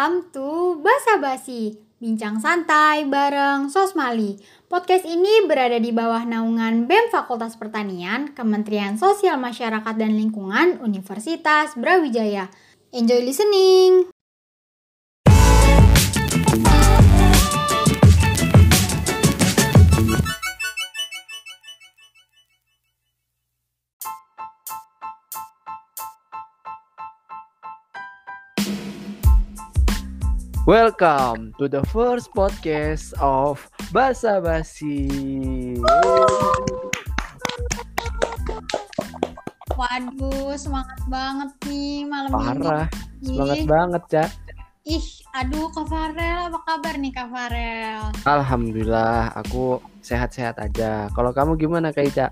Welcome to Basa Basi, bincang santai bareng Sosmali. Podcast ini berada di bawah naungan BEM Fakultas Pertanian, Kementerian Sosial Masyarakat dan Lingkungan, Universitas Brawijaya. Enjoy listening! Welcome to the first podcast of Basa Basi. Waduh, semangat banget nih malam Parah, ini. semangat banget, Cak. Ih, aduh Kak Farel, apa kabar nih Kak Farel? Alhamdulillah, aku sehat-sehat aja. Kalau kamu gimana, Kak Ica?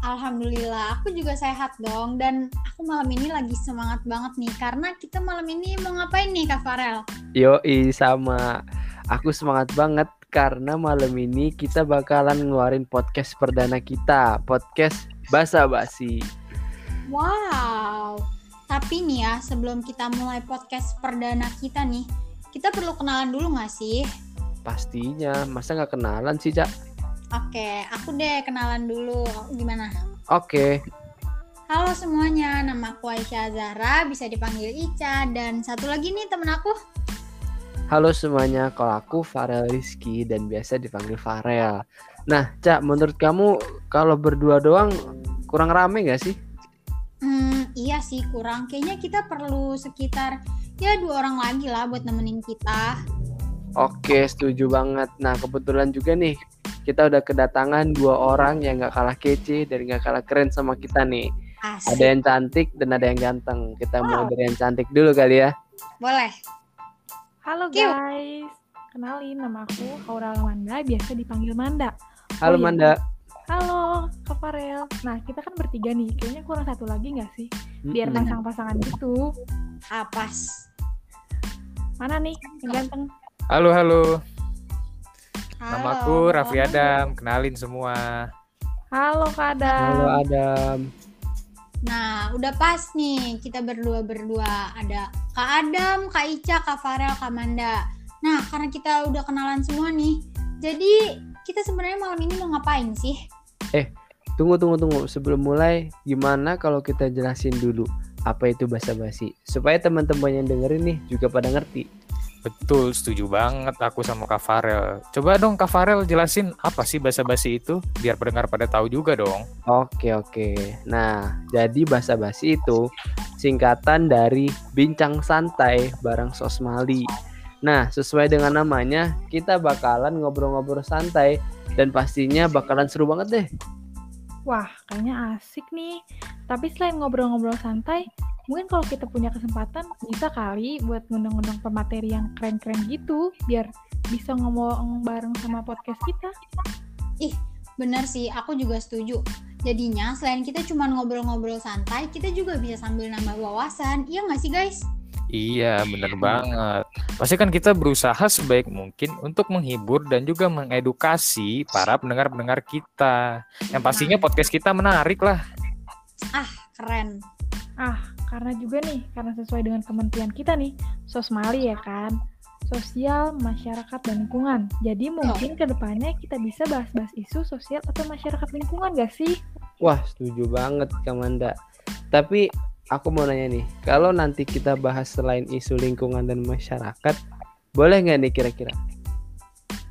Alhamdulillah, aku juga sehat dong dan aku malam ini lagi semangat banget nih karena kita malam ini mau ngapain nih Kak Farel? Yoi, sama. Aku semangat banget karena malam ini kita bakalan ngeluarin podcast perdana kita, podcast Basa Basi. Wow. Tapi nih ya, sebelum kita mulai podcast perdana kita nih, kita perlu kenalan dulu nggak sih? Pastinya, masa nggak kenalan sih, Cak? Oke, aku deh kenalan dulu. Gimana? Oke, Halo semuanya, nama aku Aisyah Zahra, bisa dipanggil Ica, dan satu lagi nih temen aku. Halo semuanya, kalau aku Farel Rizky dan biasa dipanggil Farel. Nah, Cak, menurut kamu kalau berdua doang kurang rame gak sih? Hmm, iya sih kurang. Kayaknya kita perlu sekitar ya dua orang lagi lah buat nemenin kita. Oke, setuju banget. Nah, kebetulan juga nih, kita udah kedatangan dua orang yang gak kalah kece dan gak kalah keren sama kita nih. Asik. Ada yang cantik dan ada yang ganteng. Kita mulai Wow. dari yang cantik dulu kali ya. Boleh. Halo Kiu. guys, kenalin nama aku Aura Manda, biasa dipanggil Manda. Halo Oh iya. Manda. Halo, Kak Farel. Nah, kita kan bertiga nih, kayaknya kurang satu lagi nggak sih? Biar Mm-mm. pasang-pasangan gitu. Apas. Mana nih yang ganteng? Halo, halo. Halo. Namaku Raffi Adam. Kenalin semua. Halo Kak Adam. Halo Adam. Nah, udah pas nih kita berdua-berdua. Ada Kak Adam, Kak Ica, Kak Farel, Kak Manda. Nah, karena kita udah kenalan semua nih, jadi kita sebenarnya malam ini mau ngapain sih? Tunggu, tunggu, tunggu. Sebelum mulai, gimana kalau kita jelasin dulu apa itu basa basi supaya teman-teman yang dengerin nih juga pada ngerti. Betul, setuju banget aku sama Kak Farel. Coba dong Kak Farel jelasin apa sih basa-basi itu biar pendengar pada tahu juga dong. Oke oke. Nah, jadi basa basi itu singkatan dari bincang santai bareng Sosmali. Nah, sesuai dengan namanya, kita bakalan ngobrol-ngobrol santai dan pastinya bakalan seru banget deh. Wah, kayaknya asik nih. Tapi selain ngobrol-ngobrol santai, mungkin kalau kita punya kesempatan, bisa kali buat ngundang-ngundang pemateri yang keren-keren gitu, biar bisa ngomong bareng sama podcast kita. Bener sih, aku juga setuju. Jadinya selain kita cuma ngobrol-ngobrol santai, kita juga bisa sambil nambah wawasan. Iya nggak sih guys? Iya, bener banget. Pasti kan kita berusaha sebaik mungkin untuk menghibur dan juga mengedukasi para pendengar-pendengar kita. Yang pastinya podcast kita menarik lah. Keren. Ah, karena juga nih, karena sesuai dengan kementerian kita nih, Sosmali ya kan, sosial, masyarakat, dan lingkungan. Jadi mungkin ke depannya kita bisa bahas-bahas isu sosial atau masyarakat lingkungan gak sih? Wah, setuju banget Kamanda. Tapi aku mau nanya nih, kalau nanti kita bahas selain isu lingkungan dan masyarakat, boleh nggak nih kira-kira?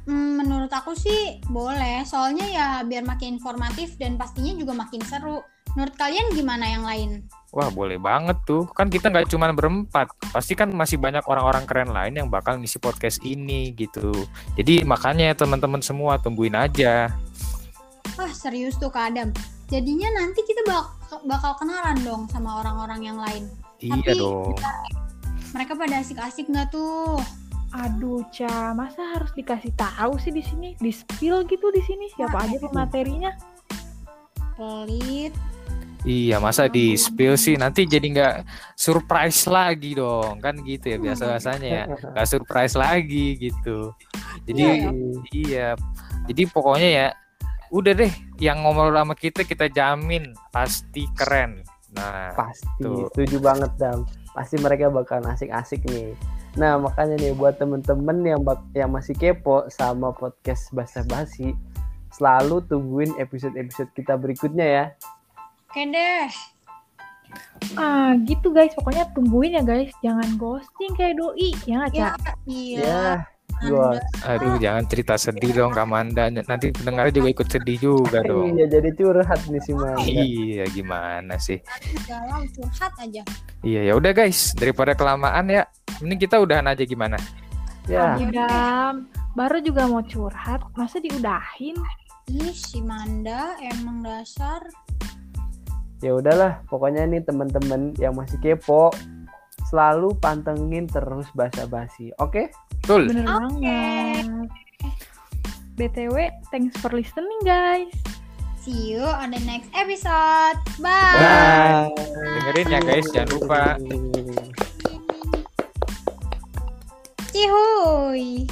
Hmm, menurut aku sih boleh, soalnya ya biar makin informatif dan pastinya juga makin seru. Menurut kalian gimana yang lain? Wah, boleh banget tuh. Kan kita nggak cuma berempat. Pasti kan masih banyak orang-orang keren lain yang bakal ngisi podcast ini gitu. Jadi makanya teman-teman semua tungguin aja. Wah serius tuh Kak Adam. Jadinya nanti kita bak- bakal kenalan dong sama orang-orang yang lain. Iya Tapi- dong. Mereka pada asik-asik nggak tuh? Aduh, Ca, masa harus dikasih tahu sih di sini? Di spill gitu di sini siapa Wah, aja pematerinya? Pelit. Iya, masa di spill sih nanti jadi nggak surprise lagi dong, kan gitu ya biasa biasanya ya, nggak surprise lagi gitu. Jadi Iya, iya, jadi pokoknya ya udah deh, yang ngomong sama kita kita jamin pasti keren. Nah, Pasti, Tuh. setuju banget Dam. Pasti mereka bakalan asik-asik nih. Nah, makanya nih buat temen-temen yang bak- yang masih kepo sama podcast Basa Basi, selalu tungguin episode-episode kita berikutnya ya. Oke deh. Ah, gitu guys. Pokoknya tungguin ya guys. Jangan ghosting kayak doi. Ya nggak, Ya, Ca? iya. Ya, gua. Aduh, jangan cerita sedih dong Kak Manda. Nanti pendengarnya juga ikut sedih juga dong. Iya, jadi curhat nih si Manda. Iya, gimana sih? Galau curhat aja. Iya, ya udah guys, daripada kelamaan ya. Mending kita udahan aja gimana? Ya, Udah. Baru juga mau curhat. Masa diudahin? Ih, si Manda emang dasar. Ya udahlah. Pokoknya nih temen-temen yang masih kepo, selalu pantengin terus Basa Basi. Oke? Betul. Bener Oke. banget. BTW, thanks for listening guys. See you on the next episode. Bye. Bye. Dengerin ya guys, jangan lupa. Cihuy.